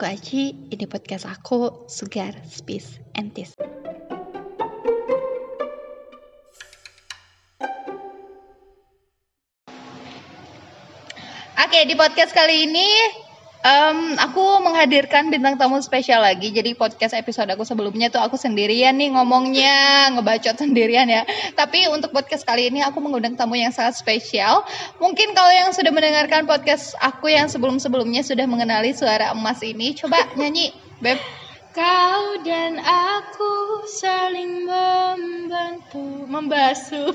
Aku Aji, ini podcast aku, Sugar, Space, and Tis. Oke, di podcast kali ini em, aku menghadirkan bintang tamu spesial lagi. Jadi podcast episode aku sebelumnya tuh aku sendirian nih ngomongnya, ngebacot sendirian ya. Tapi untuk podcast kali ini aku mengundang tamu yang sangat spesial. Mungkin kalau yang sudah mendengarkan podcast aku yang sebelum-sebelumnya sudah mengenali suara emas ini, coba nyanyi, Beb. Kau dan aku saling membantu, membasuh.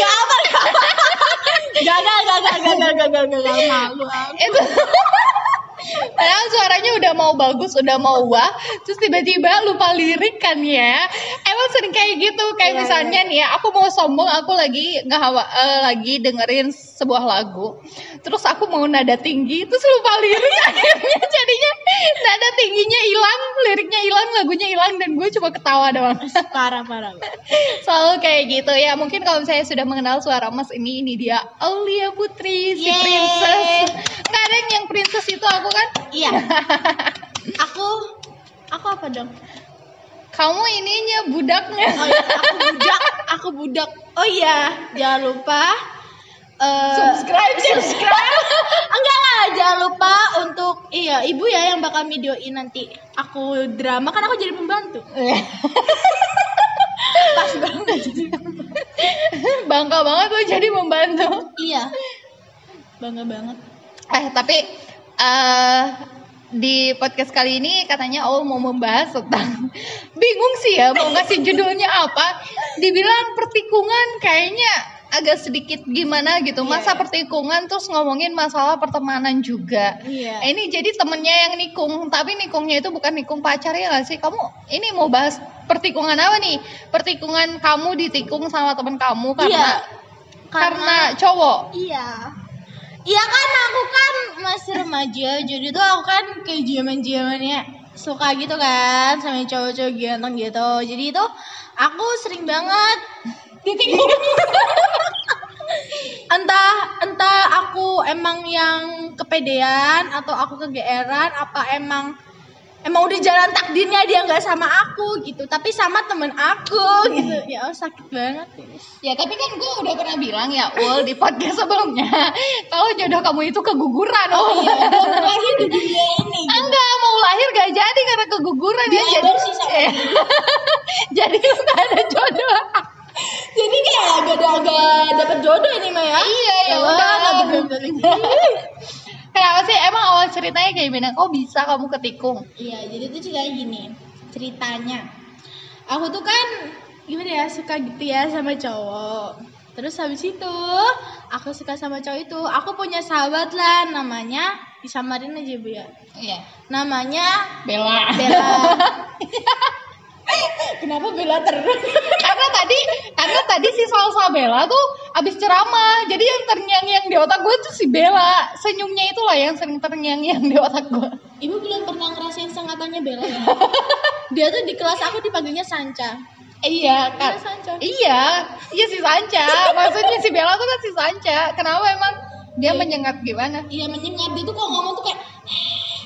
Gak apa, gagal gagal gagal gagal gagal malu itu Padahal suaranya udah mau bagus, udah mau wah, terus tiba-tiba lupa lirik kan ya. Emang sering kayak gitu, kayak Iya, misalnya nih ya, aku mau sombong, aku lagi ngehawa, eh, lagi dengerin sebuah lagu, terus aku mau nada tinggi, terus lupa lirik, akhirnya jadinya nada tingginya hilang, liriknya hilang, lagunya hilang, dan gue cuma ketawa doang. Parah, parah. Selalu kayak gitu ya. Mungkin kalau saya sudah mengenal suara Mas ini, ini dia Aulia Putri, si Yeay. princess. Nggak ada yang princess itu aku kan. Iya. Aku, aku apa dong? Kamu ininya budaknya. Oh iya, aku budak, aku budak. Oh iya, jangan lupa eh, Subscribe, subscribe. enggak lah, jangan lupa untuk iya ibu ya yang bakal videoin nanti aku drama kan aku jadi pembantu. Pas banget. Bangga banget lo jadi membantu. Iya. Bangga banget. Eh tapi eh di podcast kali ini katanya Aul mau membahas tentang bingung sih ya mau ngasih judulnya apa. Dibilang pertikungan kayaknya agak sedikit gimana gitu. Masa Iya. pertikungan terus ngomongin masalah pertemanan juga. Iya. Eh, Ini jadi temennya yang nikung, tapi nikungnya itu bukan nikung pacar ya gak sih? Kamu ini mau bahas pertikungan apa nih? Pertikungan kamu ditikung sama temen kamu karena Iya. karena cowok. Iya. Iya kan aku kan masih remaja, jadi tuh aku kan kayak zaman zamannya suka gitu kan sama cowok-cowok ganteng gitu. Jadi itu aku sering banget entah entah aku emang yang kepedean atau aku kegeeran apa emang emang udah jalan takdirnya dia nggak sama aku gitu tapi sama temen aku gitu ya Allah, sakit banget. Ya tapi kan gue udah pernah bilang ya Ul di podcast sebelumnya kalau jodoh kamu itu keguguran. Oh iya. lagi di dunia ini gitu. Enggak mau lahir gak jadi karena keguguran ya jadi. Sih sama Eh, jadi lu gak ada jodoh. jadi kayak agak-agak dapat jodoh ini mah ya iya ya udah. Kenapa sih emang awal ceritanya kayak gimana? Kok bisa kamu ketikung? iya jadi itu juga gini ceritanya aku tuh kan gimana ya suka gitu ya sama cowok terus habis itu aku suka sama cowok itu aku punya sahabat lah namanya disamarin aja bu ya Iya. namanya Bella. Bella kenapa Bella terus? Karena tadi karena tadi si Salsa Bella tuh abis ceramah. Jadi yang terngiang-ngiang di otak gue tuh si Bella. Senyumnya itulah yang sering terngiang-ngiang di otak gue. Ibu belum pernah ngerasain sengatannya Bella ya? Dia tuh di kelas aku dipanggilnya Sanca. iya kan Iya, Sanca. iya iya si Sanca. Maksudnya si Bella tuh kan si Sanca. Kenapa emang? Dia Iya. menyengat gimana? Iya menyengat. Dia tuh kalau ngomong tuh kayak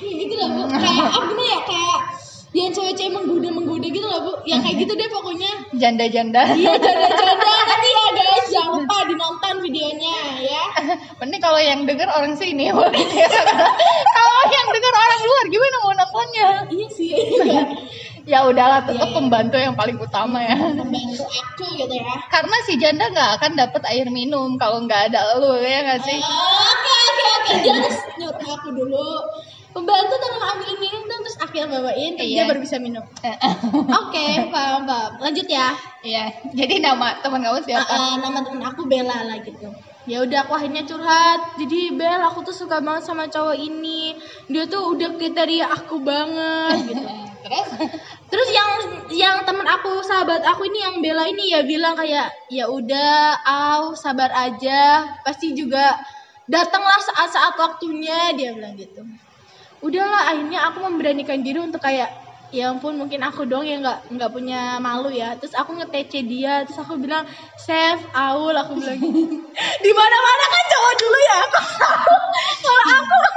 gitu bu. Kayak apa gimana ya? Kayak yang cewek-cewek menggoda menggoda gitu lah bu. Ya kayak gitu deh pokoknya. janda-janda Iya janda-janda nanti ya guys jangan lupa dinonton videonya ya. Mending kalau yang denger orang sini kalau yang denger orang luar gimana mau nontonnya Iya sih. Iya. ya udahlah tetap Iya, iya. pembantu yang paling utama ya Membantu aku gitu ya. karena si janda nggak akan dapat air minum kalau nggak ada lu ya nggak sih Oke oke oke harus nyuruh aku dulu. Pembantu tolong ambilin minum dong terus akhirnya bawain terus Iya. dia baru bisa minum. Oke, paham, paham. Lanjut ya. Iya, jadi nama teman kamu siapa? Uh, uh, nama temen aku Bella lah gitu. Ya udah aku akhirnya curhat. Jadi Bel, aku tuh suka banget sama cowok ini. Dia tuh udah kriteria aku banget gitu. Terus? Terus yang yang temen aku, sahabat aku ini yang Bella ini ya bilang kayak ya udah, au sabar aja. Pasti juga datanglah saat-saat waktunya dia bilang gitu. Udahlah akhirnya aku memberanikan diri untuk kayak ya ampun mungkin aku dong yang nggak nggak punya malu ya terus aku nge-TC dia terus aku bilang chef Aul aku bilang gitu. di mana mana kan cowok dulu ya aku kalau aku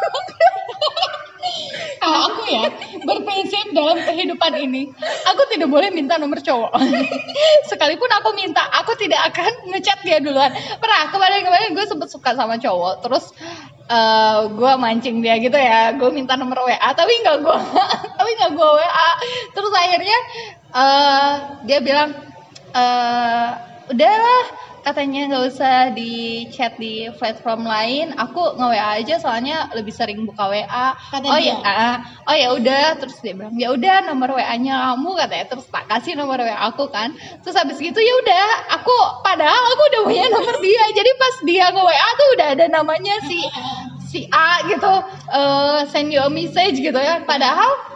Kalau aku ya berprinsip dalam kehidupan ini, aku tidak boleh minta nomor cowok. Sekalipun aku minta, aku tidak akan ngechat dia duluan. Pernah kemarin-kemarin gue sempet suka sama cowok, terus eh gue mancing dia gitu ya, gue minta nomor WA, tapi nggak gue, tapi nggak gue WA. Terus akhirnya eh dia bilang, eh udahlah katanya nggak usah di chat di platform lain. Aku nge WA aja soalnya lebih sering buka WA Kata oh dia. ya oh ya udah terus dia bilang ya udah nomor WA-nya kamu katanya. Terus tak kasih nomor WA aku kan. Terus habis gitu ya udah aku padahal aku udah punya nomor dia. Jadi pas dia nge WA tuh udah ada namanya si si A gitu. Eh send you a message gitu ya. Padahal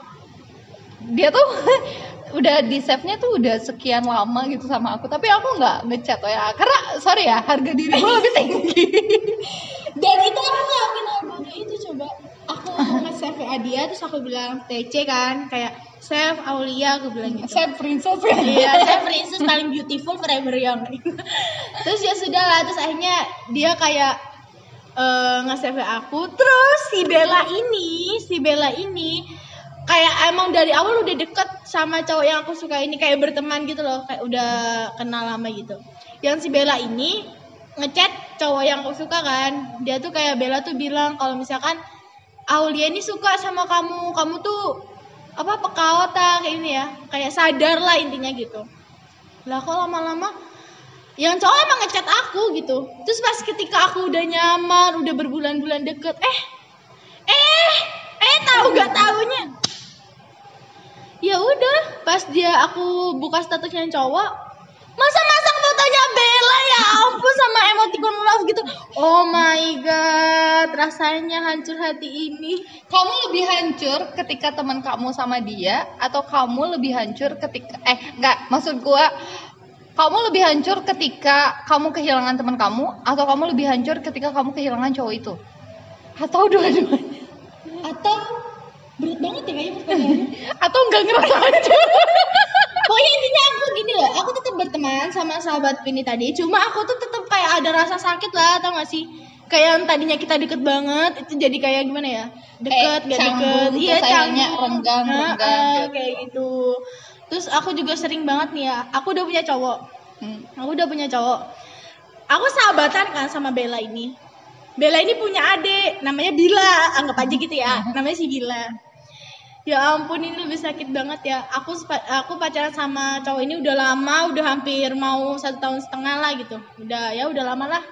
dia tuh udah di save-nya tuh udah sekian lama gitu sama aku tapi aku nggak ngechat ya karena sorry ya harga diri gue lebih tinggi Dan itu aku ngelakuin itu coba. Aku nge-save WA dia terus aku bilang TC kan kayak save Aulia aku bilang gitu. save princess kan Iya, saya princess paling beautiful forever young. terus ya sudah lah, terus akhirnya dia kayak eh nge-save aku. Terus si Bella ini, si Bella ini kayak emang dari awal udah deket sama cowok yang aku suka ini kayak berteman gitu loh, kayak udah kenal lama gitu. Yang si Bella ini ngechat cowok yang aku suka kan, dia tuh kayak Bella tuh bilang kalau misalkan Aulia ini suka sama kamu, kamu tuh apa pekawata kayak ini ya, kayak sadar lah intinya gitu. Lah kok lama-lama yang cowok emang ngechat aku gitu. Terus pas ketika aku udah nyaman, udah berbulan-bulan deket, eh, eh, eh tahu gak taunya? Ya udah, pas dia aku buka statusnya cowok, masa masang fotonya Bella ya ampun sama emoticon love gitu. Oh my god, rasanya hancur hati ini. kamu lebih hancur ketika teman kamu sama dia atau kamu lebih hancur ketika eh nggak maksud gua kamu lebih hancur ketika kamu kehilangan teman kamu atau kamu lebih hancur ketika kamu kehilangan cowok itu atau dua-duanya Atau berat banget ya kayaknya pertanyaannya. atau nggak ngerasa hancur Pokoknya intinya aku gini loh, aku tetap berteman sama sahabat ini tadi. Cuma aku tuh tetap kayak ada rasa sakit lah, tau gak sih? Kayak yang tadinya kita deket banget, itu jadi kayak gimana ya? Deket, Kayak gak deket. canggung, terus akhirnya renggang, Nah, renggang eh, gitu. kayak gitu. Terus aku juga sering banget nih ya, aku udah punya cowok. Hmm. Aku udah punya cowok. Aku sahabatan kan sama Bella ini. Bella ini punya adik, namanya Bila, anggap aja gitu ya. Namanya si Bila. Ya ampun ini lebih sakit banget ya. Aku aku pacaran sama cowok ini udah lama, udah hampir mau satu tahun setengah lah gitu. Udah ya udah lama lah.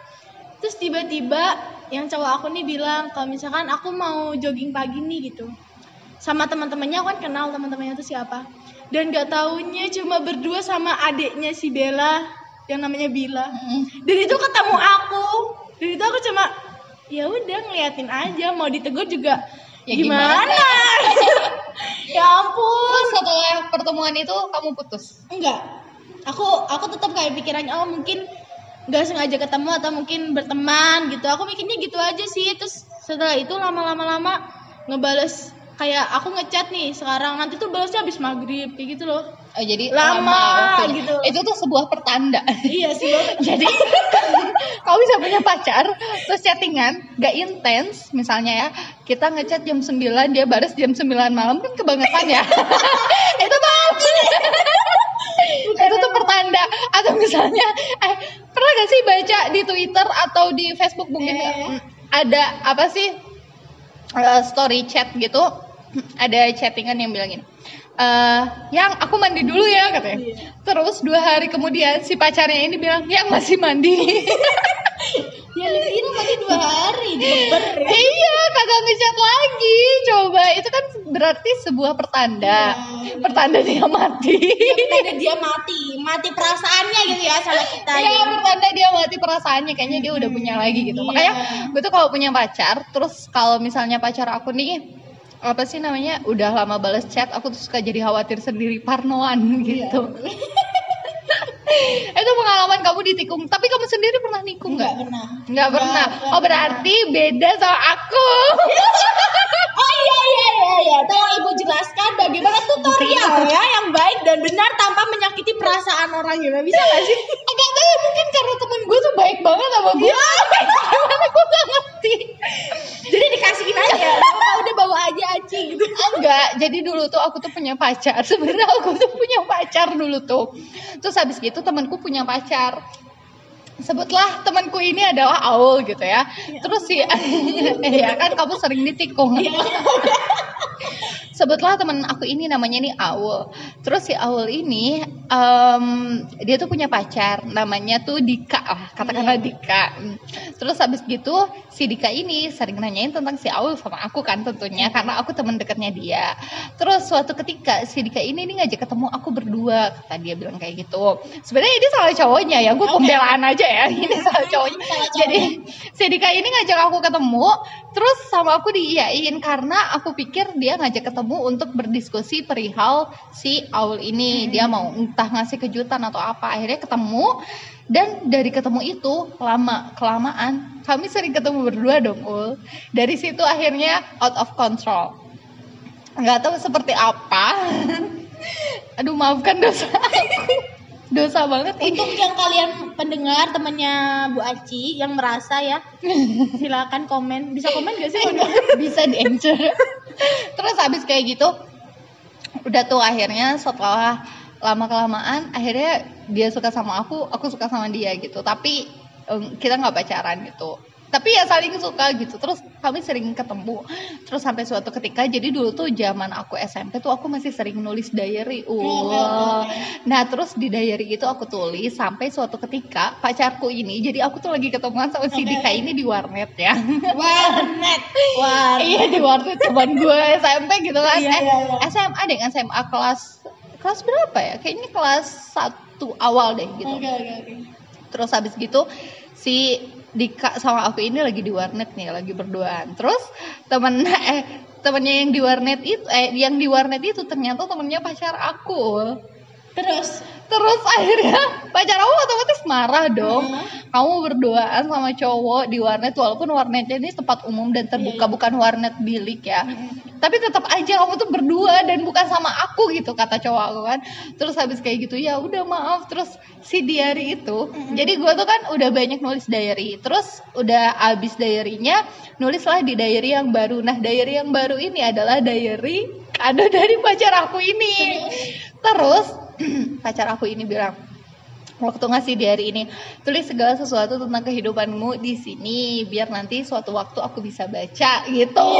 Terus tiba-tiba yang cowok aku nih bilang kalau misalkan aku mau jogging pagi nih gitu. Sama teman-temannya aku kan kenal teman-temannya itu siapa. Dan gak taunya cuma berdua sama adiknya si Bella yang namanya Bila. Dan itu ketemu aku. Dan itu aku cuma ya udah ngeliatin aja mau ditegur juga Ya gimana? gimana? ya ampun. terus setelah pertemuan itu kamu putus Enggak. Aku aku tetap kayak pikirannya oh mungkin nggak sengaja ketemu atau mungkin berteman gitu. Aku mikirnya gitu aja sih. Terus setelah itu lama-lama lama ngebales kayak aku ngechat nih sekarang nanti tuh balasnya habis maghrib kayak gitu loh. Oh, jadi Lama, waktunya. gitu. Itu tuh sebuah pertanda. iya sih jadi kamu bisa punya pacar terus chattingan gak intens misalnya ya kita ngechat jam 9 dia balas jam 9 malam kan kebangetan ya itu bagus itu tuh pertanda atau misalnya eh pernah gak sih baca di Twitter atau di Facebook mungkin Eh. ada apa sih eh, story chat gitu ada chattingan yang bilang gini eh yang aku mandi dulu ya katanya Iya. terus dua hari kemudian si pacarnya ini bilang yang masih mandi ya lu kira masih dua hari jeber ya. iya kagak ngechat lagi coba itu kan berarti sebuah pertanda Iya. pertanda dia mati Tanda dia mati, mati perasaannya gitu ya sama kita. Iya, gitu. pertanda dia mati perasaannya kayaknya dia udah punya lagi gitu. Iya. Makanya gue tuh kalau punya pacar, terus kalau misalnya pacar aku nih apa sih namanya udah lama balas chat, aku tuh suka jadi khawatir sendiri parnoan gitu. Itu pengalaman kamu ditikung, tapi kamu sendiri pernah nikung nggak? pernah. Nggak pernah. Oh berarti beda sama aku. Oh iya iya iya iya. Tolong ibu jelaskan bagaimana tutorial ya yang baik dan benar tanpa menyakiti perasaan orang gitu. Bisa gak sih? Agak tahu ya, mungkin karena temen gue tuh baik banget sama gue. Gimana gue gak ngerti. Jadi dikasihin aja. Kalau udah bawa aja Aci gitu. Jadi dulu tuh aku tuh punya pacar. Sebenarnya aku tuh punya pacar dulu tuh. Terus habis gitu temanku punya pacar. Sebutlah temanku ini adalah Aul gitu ya. Terus si ya kan kamu sering ditikung sebutlah teman aku ini namanya nih Aul. Terus si Aul ini em, dia tuh punya pacar namanya tuh Dika lah katakanlah Dika. Hmm. terus habis gitu si Dika ini sering nanyain tentang si Aul sama aku kan tentunya karena aku teman dekatnya dia. Terus suatu ketika si Dika ini nih ngajak ketemu aku berdua kata dia bilang kayak gitu. Sebenarnya ini salah cowoknya ya gue pembelaan aja ya ini salah cowoknya. Jadi si Dika ini ngajak aku ketemu terus sama aku diiyain karena aku pikir dia ngajak ketemu untuk berdiskusi perihal si Aul ini. Dia mau entah ngasih kejutan atau apa. Akhirnya ketemu dan dari ketemu itu lama kelamaan kami sering ketemu berdua dong Ul. Dari situ akhirnya out of control. Nggak tahu seperti apa. Aduh maafkan dosa aku dosa banget. Ini Untuk yang kalian pendengar temannya Bu Aci yang merasa ya, silakan komen. Bisa komen gak sih? bisa di anchor terus habis kayak gitu udah tuh akhirnya setelah lama kelamaan akhirnya dia suka sama aku aku suka sama dia gitu. Tapi kita nggak pacaran gitu tapi ya saling suka gitu. Terus kami sering ketemu. Terus sampai suatu ketika jadi dulu tuh zaman aku SMP tuh aku masih sering nulis diary. Uh nah terus di diary itu aku tulis sampai suatu ketika pacarku ini jadi aku tuh lagi ketemuan sama si Dika ini di warnet ya. Warnet. Warnet. iya di warnet teman gue SMP gitu kan. Iya, eh, iya, iya. SMA deh SMA kelas kelas berapa ya? Kayaknya kelas satu awal deh gitu. Oke, oke, oke. terus habis gitu si Dika sama aku ini lagi di warnet nih lagi berduaan. Terus temen eh temennya yang di warnet itu eh yang di warnet itu ternyata temennya pacar aku Terus? Terus akhirnya pacar aku otomatis marah dong. Hmm. kamu berduaan sama cowok di warnet walaupun warnetnya ini tempat umum dan terbuka Iya, iya. bukan warnet bilik ya. Mm-mm. tapi tetap aja kamu tuh berdua dan bukan sama aku gitu kata cowok aku kan. Terus habis kayak gitu ya udah maaf. Terus si diary itu Mm-mm. jadi gue tuh kan udah banyak nulis diary. Terus udah abis diarynya nulislah di diary yang baru. Nah diary yang baru ini adalah diary kado dari pacar aku ini. Terus pacar aku ini bilang waktu ngasih diary ini tulis segala sesuatu tentang kehidupanmu di sini biar nanti suatu waktu aku bisa baca gitu.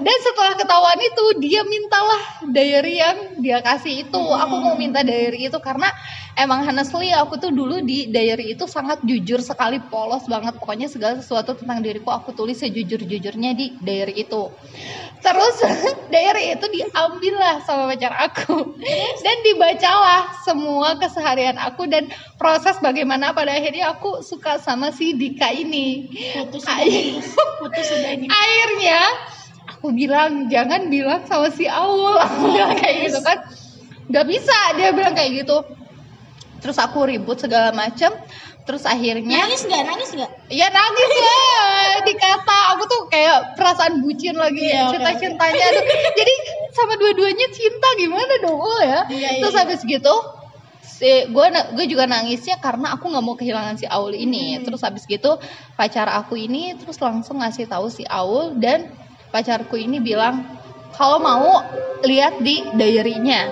Dan setelah ketahuan itu dia mintalah diary yang dia kasih itu. Aku mau minta diary itu karena emang honestly aku tuh dulu di diary itu sangat jujur sekali polos banget. Pokoknya segala sesuatu tentang diriku aku tulis sejujur-jujurnya di diary itu terus diary itu diambil lah sama pacar aku. Dan dibacalah semua keseharian aku dan proses bagaimana pada akhirnya aku suka sama si Dika ini. Putus putus. Ini. akhirnya aku bilang jangan bilang sama si Aul. Aku bilang kayak gitu kan. Nggak bisa dia bilang kayak gitu. Terus aku ribut segala macam terus akhirnya Nangis nggak? Nangis nggak? ya nangis lah dikata aku tuh kayak perasaan bucin lagi Iya, oke, cinta cintanya jadi sama dua-duanya cinta gimana dong Ul, ya Iya, iya, terus iya. habis gitu si gue gue juga nangisnya karena aku nggak mau kehilangan si Aul ini Hmm. terus habis gitu pacar aku ini terus langsung ngasih tahu si Aul dan pacarku ini bilang kalau mau lihat di diary-nya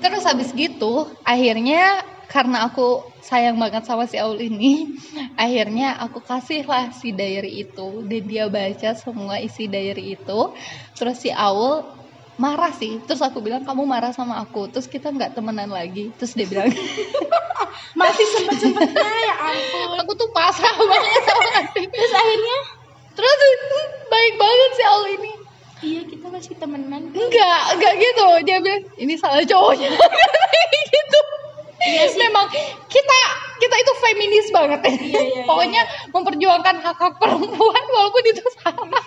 terus habis gitu akhirnya karena aku sayang banget sama si Aul ini akhirnya aku kasih lah si diary itu. Dan dia baca semua isi diary itu. Terus si Aul marah sih. Terus aku bilang kamu marah sama aku. Terus kita nggak temenan lagi. Terus dia bilang Masih sempet sempetnya ya ampun. aku tuh pasrah banget sama. Terus akhirnya? Terus baik banget si Aul ini. Iya kita masih temenan. enggak enggak gitu. Dia bilang ini salah cowoknya. Gitu Iya sih. memang kita kita itu feminis banget. Ya Iya, iya, iya. pokoknya memperjuangkan hak hak perempuan walaupun itu salah.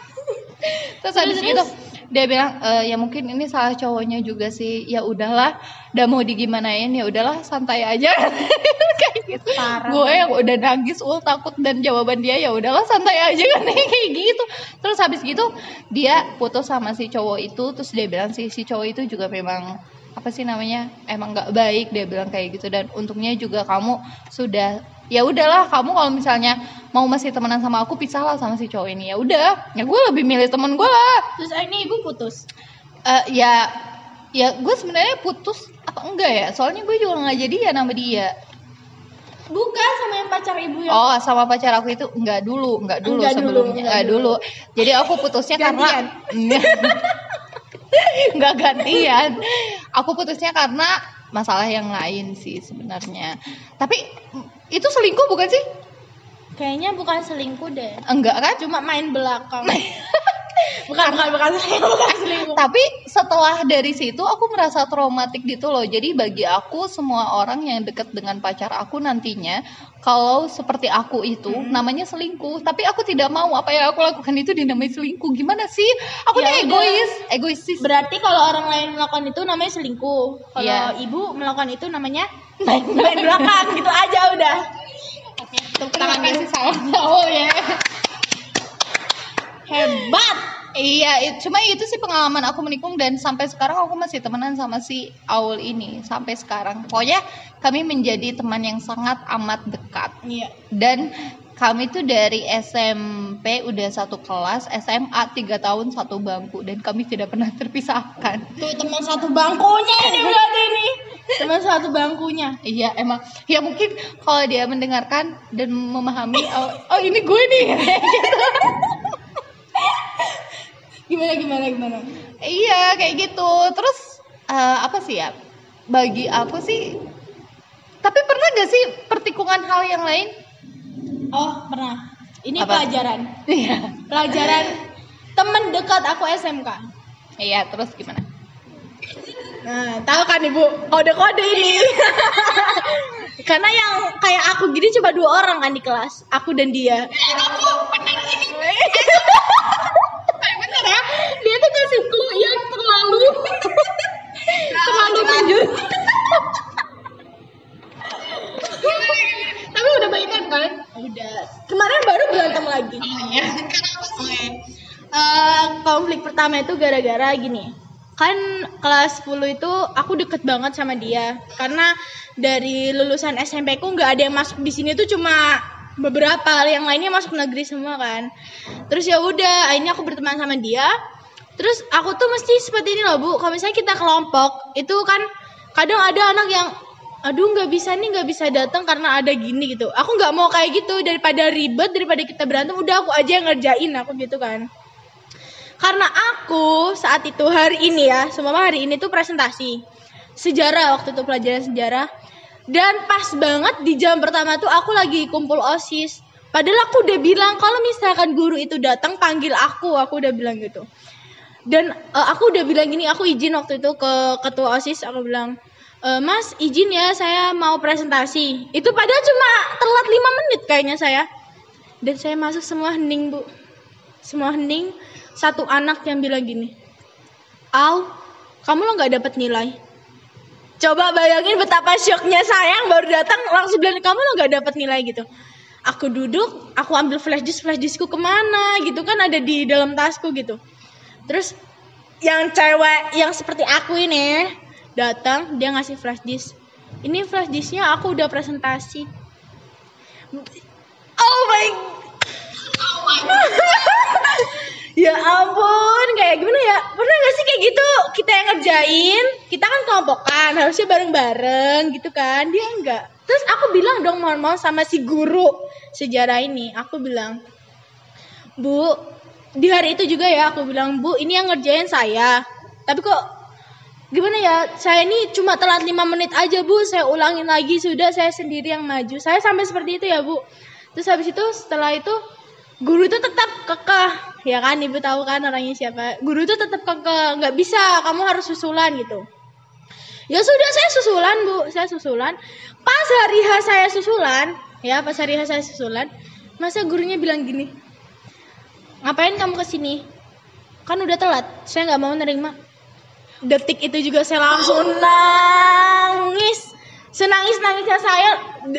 Terus habis itu dia bilang e, ya mungkin ini salah cowoknya juga sih. Ya udahlah udah mau digimanain ya udahlah santai aja. Kayak gitu. Gue yang udah nangis ul takut dan jawaban dia ya udahlah santai aja. Kan kayak gitu. Terus habis gitu dia putus sama si cowok itu. Terus dia bilang si si cowok itu juga memang apa sih namanya emang nggak baik dia bilang kayak gitu. Dan untungnya juga kamu sudah ya udahlah kamu kalau misalnya mau masih temenan sama aku pisahlah sama si cowok ini. Ya udah ya gue lebih milih temen gue lah. Terus ini ibu putus? Eh, ya ya gue sebenarnya putus apa enggak ya? Soalnya gue juga nggak jadi ya nama dia. Bukan sama yang pacar ibu yang oh sama pacar aku itu enggak dulu enggak dulu Enggak dulu, sebelumnya. enggak enggak dulu. jadi aku putusnya Gantian. karena enggak gantian. Aku putusnya karena masalah yang lain sih sebenarnya. Tapi itu selingkuh bukan sih? Kayaknya bukan selingkuh deh. Enggak kan? Cuma main belakang bukan bukan bukan. Selingkuh bukan selingkuh tapi setelah dari situ aku merasa traumatik gitu loh. Jadi bagi aku semua orang yang dekat dengan pacar aku nantinya kalau seperti aku itu Hmm. namanya selingkuh. Tapi aku tidak mau apa yang aku lakukan itu dinamai selingkuh. Gimana sih? Aku Ya egois egois sih berarti kalau orang lain melakukan itu namanya selingkuh. Kalau Iya. ibu melakukan itu namanya main belakang. Gitu aja udah. Tepuk tangan kasih salam oh ya hebat! Iya, cuma itu sih pengalaman aku menikung dan sampai sekarang aku masih temenan sama si Aul ini sampai sekarang. Pokoknya kami menjadi teman yang sangat amat dekat. Iya. Dan kami tuh dari SMP udah satu kelas, SMA tiga tahun satu bangku dan kami tidak pernah terpisahkan. tuh teman satu bangkunya ini berarti ini. Teman satu bangkunya. Iya emang. Ya mungkin kalau dia mendengarkan dan memahami oh, oh ini gue nih. Gitu. Gimana gimana gimana Iya kayak gitu. Terus eh, apa sih ya? Bagi aku sih. Tapi pernah gak sih pertikungan hal yang lain? oh pernah ini Apa? pelajaran Iya. pelajaran teman dekat aku SMK Iya. Terus gimana? Nah, tahu kan ibu kode-kode ini. Karena yang kayak aku gini cuma dua orang kan di kelas, aku dan dia. Bener ya? Dia tuh kasih clue yang terlalu terlalu lanjut. Tapi udah baikan kan? Udah. Kemarin baru berantem lagi. Iya. Kenapa sih? Eh, konflik pertama itu gara-gara gini. Kan kelas 10 itu aku deket banget sama dia karena dari lulusan SMP ku nggak ada yang masuk di sini tuh cuma beberapa yang lainnya masuk negeri semua kan. Terus ya udah, akhirnya aku berteman sama dia. Terus aku tuh mesti seperti ini loh bu, kalau misalnya kita kelompok itu kan kadang ada anak yang aduh nggak bisa nih nggak bisa datang karena ada gini gitu. Aku nggak mau kayak gitu daripada ribet daripada kita berantem udah aku aja yang ngerjain aku gitu kan. Karena aku saat itu hari ini ya, semua hari ini tuh presentasi sejarah waktu itu pelajaran sejarah. Dan pas banget di jam pertama tuh aku lagi kumpul OSIS. Padahal aku udah bilang kalau misalkan guru itu datang panggil aku, aku udah bilang gitu. Dan eh, aku udah bilang gini, aku izin waktu itu ke ketua OSIS, aku bilang, "Eh, Mas izin ya saya mau presentasi. Itu padahal cuma telat 5 menit kayaknya saya. Dan saya masuk semua hening bu. Semua hening. Satu anak yang bilang gini, Al, kamu lo nggak dapat nilai. Coba bayangin betapa syoknya saya yang baru datang langsung bilang kamu lo nggak dapat nilai gitu. Aku duduk, aku ambil flash disk, flash diskku ke mana gitu kan ada di dalam tasku gitu. Terus yang cewek yang seperti aku ini datang dia ngasih flash disk. Ini flash disknya aku udah presentasi. Oh my ya ampun kayak gimana ya? Pernah gak sih kayak gitu? Kita yang ngerjain kita kan kelompokan harusnya bareng-bareng gitu kan? Dia enggak terus aku bilang dong mohon-mohon sama si guru sejarah ini. Aku bilang bu di hari itu juga ya aku bilang bu ini yang ngerjain saya. Tapi kok gimana ya? Saya ini cuma telat lima menit aja bu. Saya ulangin lagi sudah saya sendiri yang maju. Saya sampai seperti itu ya bu. Terus habis itu setelah itu guru itu tetap kekeh ya kan? Ibu tahu kan orangnya siapa. Guru itu tetap kekeh nggak bisa kamu harus susulan gitu. Ya sudah saya susulan bu. Saya susulan. Pas hari H saya susulan ya pas hari H saya susulan masa gurunya bilang gini ngapain kamu ke sini kan udah telat saya nggak mau nerima. Detik itu juga saya langsung nangis. Senangis nangisnya saya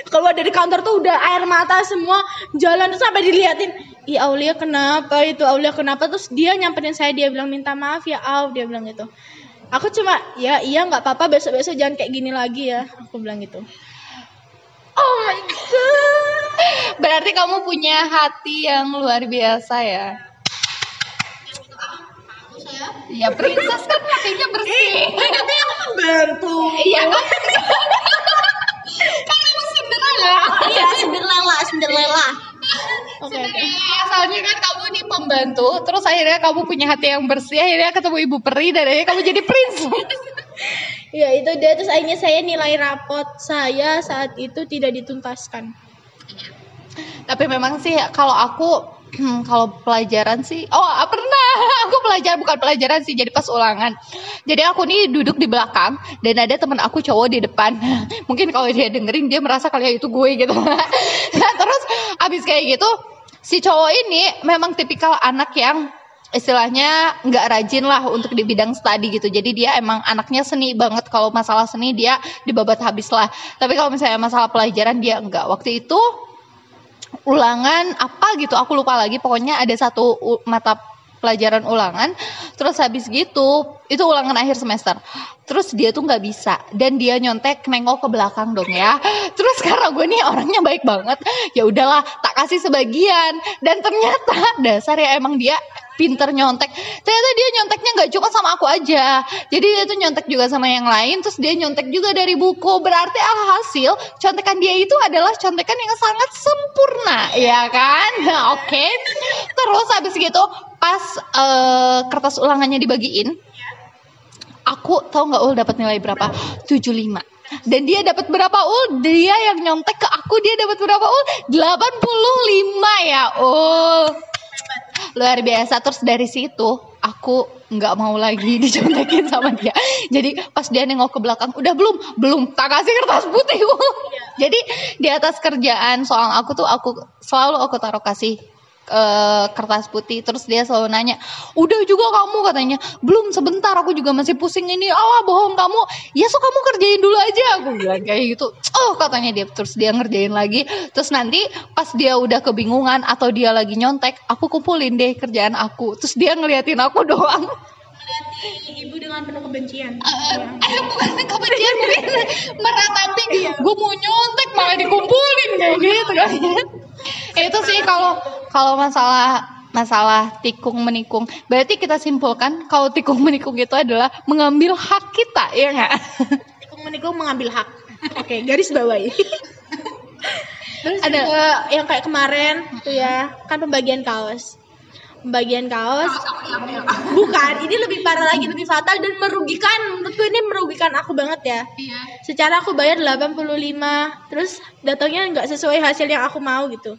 keluar dari kantor tuh udah air mata semua jalan tuh sampai diliatin Ih Aulia kenapa itu Aulia kenapa terus dia nyamperin saya dia bilang minta maaf ya Au dia bilang gitu aku cuma ya iya nggak apa-apa besok-besok jangan kayak gini lagi ya aku bilang gitu Oh my god. Berarti kamu punya hati yang luar biasa ya. Ya princess kan hatinya bersih. tapi aku membantu Iya kan? Kan kamu Cinderella. iya Cinderella Cinderella oke Cinderella. Soalnya kan kamu ini pembantu, terus akhirnya kamu punya hati yang bersih, akhirnya ketemu ibu peri dan akhirnya kamu jadi princess. ya itu dia terus akhirnya saya nilai rapot saya saat itu tidak dituntaskan Tapi memang sih kalau aku kalau pelajaran sih, oh pernah aku pelajaran bukan pelajaran sih, jadi pas ulangan. Jadi aku nih duduk di belakang dan ada teman aku cowok di depan. Mungkin kalau dia dengerin dia merasa kali itu gue gitu. Terus abis kayak gitu si cowok ini memang tipikal anak yang istilahnya nggak rajin lah untuk di bidang studi gitu. Jadi dia emang anaknya seni banget. Kalau masalah seni dia dibabat habis lah. Tapi kalau misalnya masalah pelajaran dia enggak. Waktu itu ulangan apa gitu aku lupa lagi pokoknya ada satu mata pelajaran ulangan terus habis gitu itu ulangan akhir semester. Terus dia tuh nggak bisa. Dan dia nyontek nengok ke belakang dong ya. Terus karena gue nih orangnya baik banget ya udahlah tak kasih sebagian. Dan ternyata dasar ya emang dia pinter nyontek. Ternyata dia nyonteknya nggak cuma sama aku aja. Jadi dia tuh nyontek juga sama yang lain terus dia nyontek juga dari buku. Berarti alhasil contekan dia itu adalah contekan yang sangat sempurna ya kan? Oke. Terus habis gitu pas eh, kertas ulangannya dibagiin aku tahu nggak ul dapat nilai berapa? 75 dan dia dapat berapa ul? Dia yang nyontek ke aku dia dapat berapa ul? 85 ya ul luar biasa. Terus dari situ aku nggak mau lagi dicontekin sama dia. Jadi pas dia nengok ke belakang udah belum? Belum. Tak kasih kertas putih Ul. jadi di atas kerjaan soal aku tuh aku selalu aku taruh kasih eh, kertas putih terus dia selalu nanya udah juga kamu katanya. Belum sebentar aku juga masih pusing ini. Allah bohong kamu. Ya so kamu kerjain dulu aja. Aku bilang kayak gitu. Oh katanya dia terus dia ngerjain lagi. Terus nanti pas dia udah kebingungan atau dia lagi nyontek aku kumpulin deh kerjaan aku. Terus dia ngeliatin aku doang ibu dengan penuh kebencian. Eh bukan kebencian mungkin meratapi. Gue mau nyontek malah dikumpulin kayak gitu kan. Itu sih kalau kalau masalah masalah tikung menikung. Berarti kita simpulkan kalau tikung menikung itu adalah mengambil hak kita ya nggak? Tikung menikung mengambil hak. Oke garis bawahi. Terus Ada- ada yang kayak kemarin tuh ya kan pembagian kaos pembagian kaos. Bukan ini lebih parah lagi lebih fatal dan merugikan. Menurutku ini merugikan aku banget ya. Secara aku bayar 85 terus datangnya nggak sesuai hasil yang aku mau gitu.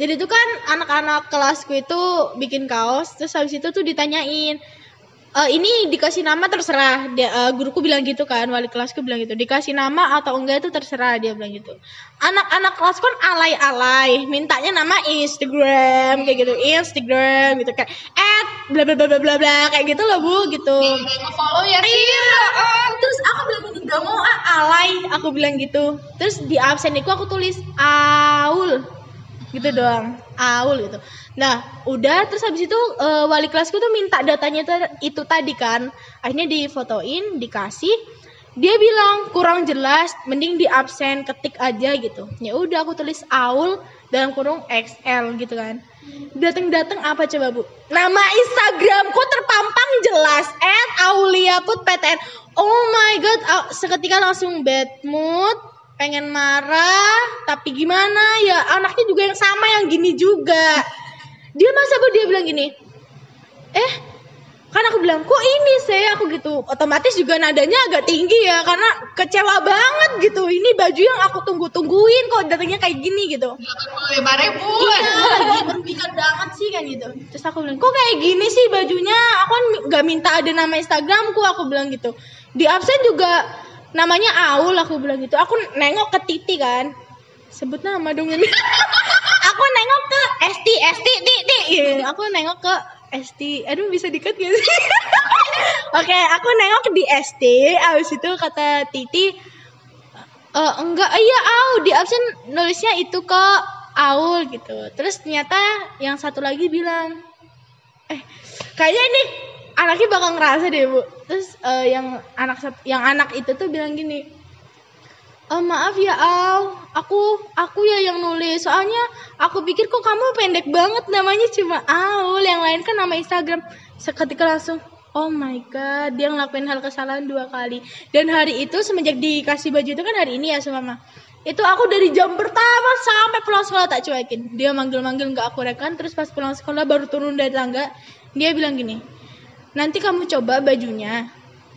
Jadi itu kan anak-anak kelasku itu bikin kaos terus habis itu tuh ditanyain "Eh, ini dikasih nama terserah. Dia eh, guruku bilang gitu kan wali kelasku bilang gitu. Dikasih nama atau enggak itu terserah dia bilang gitu. Anak-anak kelas kan alay-alay. Mintanya nama Instagram kayak gitu. Instagram gitu. Kan at bla bla bla bla bla bla kayak gitu loh bu gitu. Follow ya Iya, eh, terus aku bilang gitu, gak mau ah, alay, aku bilang gitu. Terus di absen itu aku tulis Aul, gitu doang, Aul gitu. Nah, udah terus habis itu eh, wali kelasku tuh minta datanya itu, itu tadi kan, akhirnya difotoin, dikasih. Dia bilang kurang jelas, mending di absen ketik aja gitu. Ya udah aku tulis Aul dalam kurung XL gitu kan. Dateng-dateng apa coba bu? Nama Instagramku terpampang jelas at Aulia Put PTN. Oh my god, seketika langsung bad mood, pengen marah, tapi gimana ya anaknya juga yang sama yang gini juga. Dia masa bu dia bilang gini, eh kan aku bilang kok ini saya aku gitu. Otomatis juga nadanya agak tinggi ya karena kecewa banget gitu. Ini baju yang aku tunggu tungguin kok datangnya kayak gini gitu. Lima ribu. Iya merugikan banget sih kan gitu. Terus aku bilang kok kayak gini sih bajunya? Aku kan nggak minta ada nama instagramku aku bilang gitu. Di absen juga namanya Aul aku bilang gitu. Aku nengok ke Titi kan. Sebut nama dong ini aku nengok ke Esti Esti Titi Iya, aku nengok ke Esti aduh bisa dikat gak sih? Oke aku nengok di Esti abis itu kata Titi Eh enggak, iya Au. Di absen nulisnya itu kok Aul gitu. Terus ternyata yang satu lagi bilang, eh kayaknya ini anaknya bakal ngerasa deh bu. Terus eh, yang anak yang anak itu tuh bilang gini "Eh, maaf ya Al, aku aku ya yang nulis. Soalnya aku pikir kok kamu pendek banget namanya cuma Aul, yang lain kan nama Instagram. Seketika langsung, oh my god, dia ngelakuin hal kesalahan dua kali. Dan hari itu semenjak dikasih baju itu kan hari ini ya sama. Itu aku dari jam pertama sampai pulang sekolah tak cuekin. Dia manggil-manggil nggak aku rekan, terus pas pulang sekolah baru turun dari tangga, dia bilang gini, nanti kamu coba bajunya.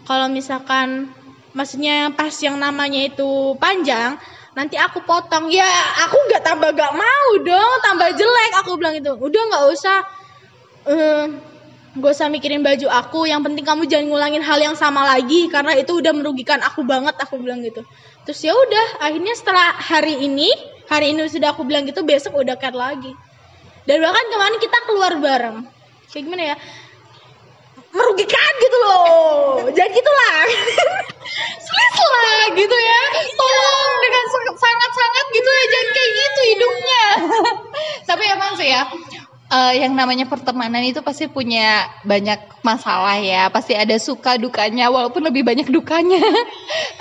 Kalau misalkan maksudnya pas yang namanya itu panjang, nanti aku potong. Ya, aku nggak tambah gak mau dong, tambah jelek. Aku bilang itu. Udah nggak usah eh gak usah mikirin baju aku, yang penting kamu jangan ngulangin hal yang sama lagi karena itu udah merugikan aku banget, aku bilang gitu. Terus ya udah, akhirnya setelah hari ini, hari ini sudah aku bilang gitu, besok udah cut lagi. Dan bahkan kemarin kita keluar bareng. Kayak gimana ya? Merugikan gitu loh jadi gitulah Please lah gitu ya. Tolong dengan sangat- sangat-sangat gitu ya jangan kayak gitu hidupnya. Tapi emang sih ya eh, yang namanya pertemanan itu pasti punya banyak masalah ya. Pasti ada suka dukanya walaupun lebih banyak dukanya.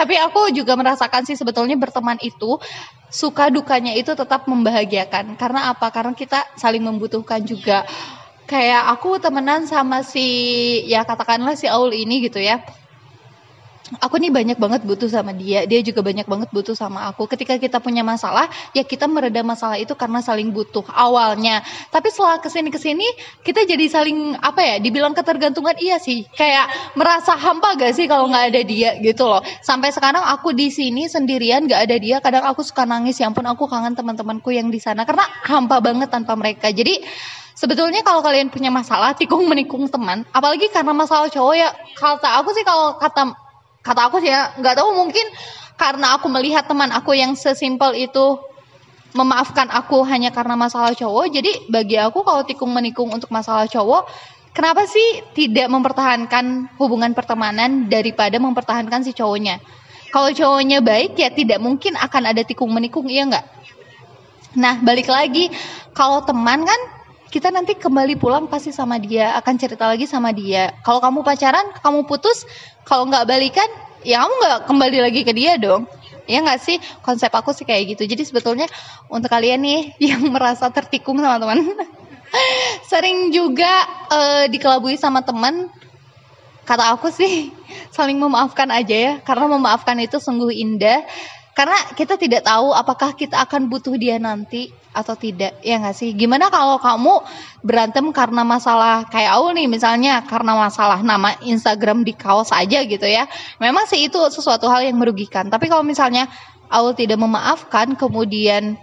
Tapi aku juga merasakan sih sebetulnya berteman itu suka dukanya itu tetap membahagiakan. Karena apa? Karena kita saling membutuhkan juga. Kayak aku temenan sama si ya katakanlah si Aul ini gitu ya aku nih banyak banget butuh sama dia, dia juga banyak banget butuh sama aku. Ketika kita punya masalah, ya kita meredam masalah itu karena saling butuh awalnya. Tapi setelah ke sini ke sini, kita jadi saling apa ya? Dibilang ketergantungan iya sih. Kayak merasa hampa gak sih kalau nggak ada dia gitu loh. Sampai sekarang aku di sini sendirian nggak ada dia, kadang aku suka nangis. Ya ampun, aku kangen teman-temanku yang di sana karena hampa banget tanpa mereka. Jadi Sebetulnya kalau kalian punya masalah tikung menikung teman, apalagi karena masalah cowok ya kata aku sih kalau kata kata aku sih ya nggak tahu mungkin karena aku melihat teman aku yang sesimpel itu memaafkan aku hanya karena masalah cowok. Jadi bagi aku kalau tikung menikung untuk masalah cowok kenapa sih tidak mempertahankan hubungan pertemanan daripada mempertahankan si cowoknya? Kalau cowoknya baik ya tidak mungkin akan ada tikung menikung iya nggak? Nah balik lagi kalau teman kan kita nanti kembali pulang pasti sama dia akan cerita lagi sama dia. Kalau kamu pacaran kamu putus kalau nggak balikan ya kamu nggak kembali lagi ke dia dong. Ya nggak sih? Konsep aku sih kayak gitu. Jadi sebetulnya untuk kalian nih yang merasa tertikung sama teman sering juga eh, dikelabui sama teman. Kata aku sih saling memaafkan aja ya. Karena memaafkan itu sungguh indah karena kita tidak tahu apakah kita akan butuh dia nanti atau tidak ya nggak sih? Gimana kalau kamu berantem karena masalah kayak aku nih misalnya karena masalah nama Instagram di kaos aja gitu ya. Memang sih itu sesuatu hal yang merugikan. Tapi kalau misalnya Aul tidak memaafkan kemudian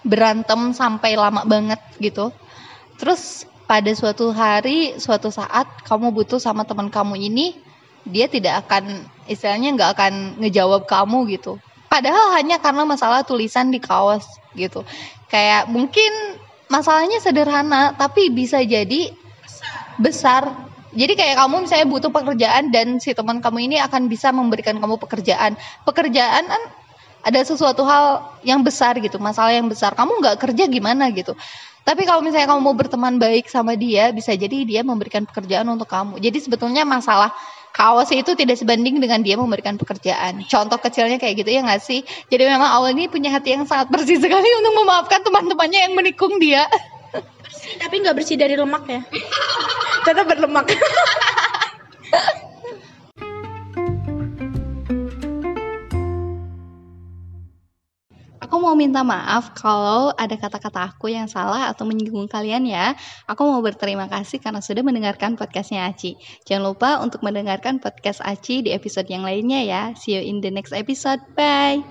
berantem sampai lama banget gitu terus pada suatu hari suatu saat kamu butuh sama teman kamu ini dia tidak akan istilahnya nggak akan ngejawab kamu gitu. Padahal hanya karena masalah tulisan di kaos gitu. Kayak mungkin masalahnya sederhana tapi bisa jadi besar. Jadi kayak kamu misalnya butuh pekerjaan dan si teman kamu ini akan bisa memberikan kamu pekerjaan. Pekerjaan kan ada sesuatu hal yang besar gitu masalah yang besar. Kamu nggak kerja gimana gitu. Tapi kalau misalnya kamu mau berteman baik sama dia bisa jadi dia memberikan pekerjaan untuk kamu. Jadi sebetulnya masalah kaos itu tidak sebanding dengan dia memberikan pekerjaan. Contoh kecilnya kayak gitu ya nggak sih? Jadi memang awal ini punya hati yang sangat bersih sekali untuk memaafkan teman-temannya yang menikung dia. Tapi nggak bersih dari lemak ya tetap berlemak Aku mau minta maaf kalau ada kata-kata aku yang salah atau menyinggung kalian ya. Aku mau berterima kasih karena sudah mendengarkan podcastnya Aci. Jangan lupa untuk mendengarkan podcast Aci di episode yang lainnya ya. See you in the next episode. Bye.